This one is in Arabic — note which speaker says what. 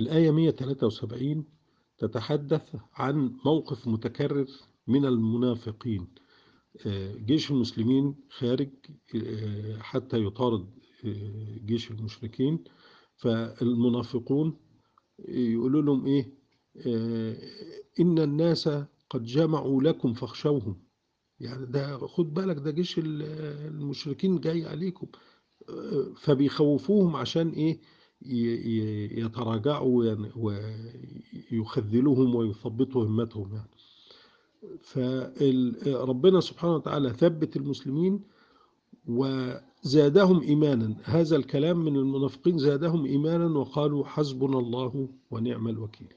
Speaker 1: الآية 173 تتحدث عن موقف متكرر من المنافقين. جيش المسلمين خارج حتى يطارد جيش المشركين. فالمنافقون يقولوا لهم إيه؟ إن الناس قد جمعوا لكم فاخشوهم. يعني ده خد بالك ده جيش المشركين جاي عليكم. فبيخوفوهم عشان إيه؟ يتراجعوا ويخذلوهم ويثبطوا همتهم يعني. فربنا سبحانه وتعالى ثبت المسلمين وزادهم إيمانا. هذا الكلام من المنافقين زادهم إيمانا وقالوا حسبنا الله ونعم الوكيل.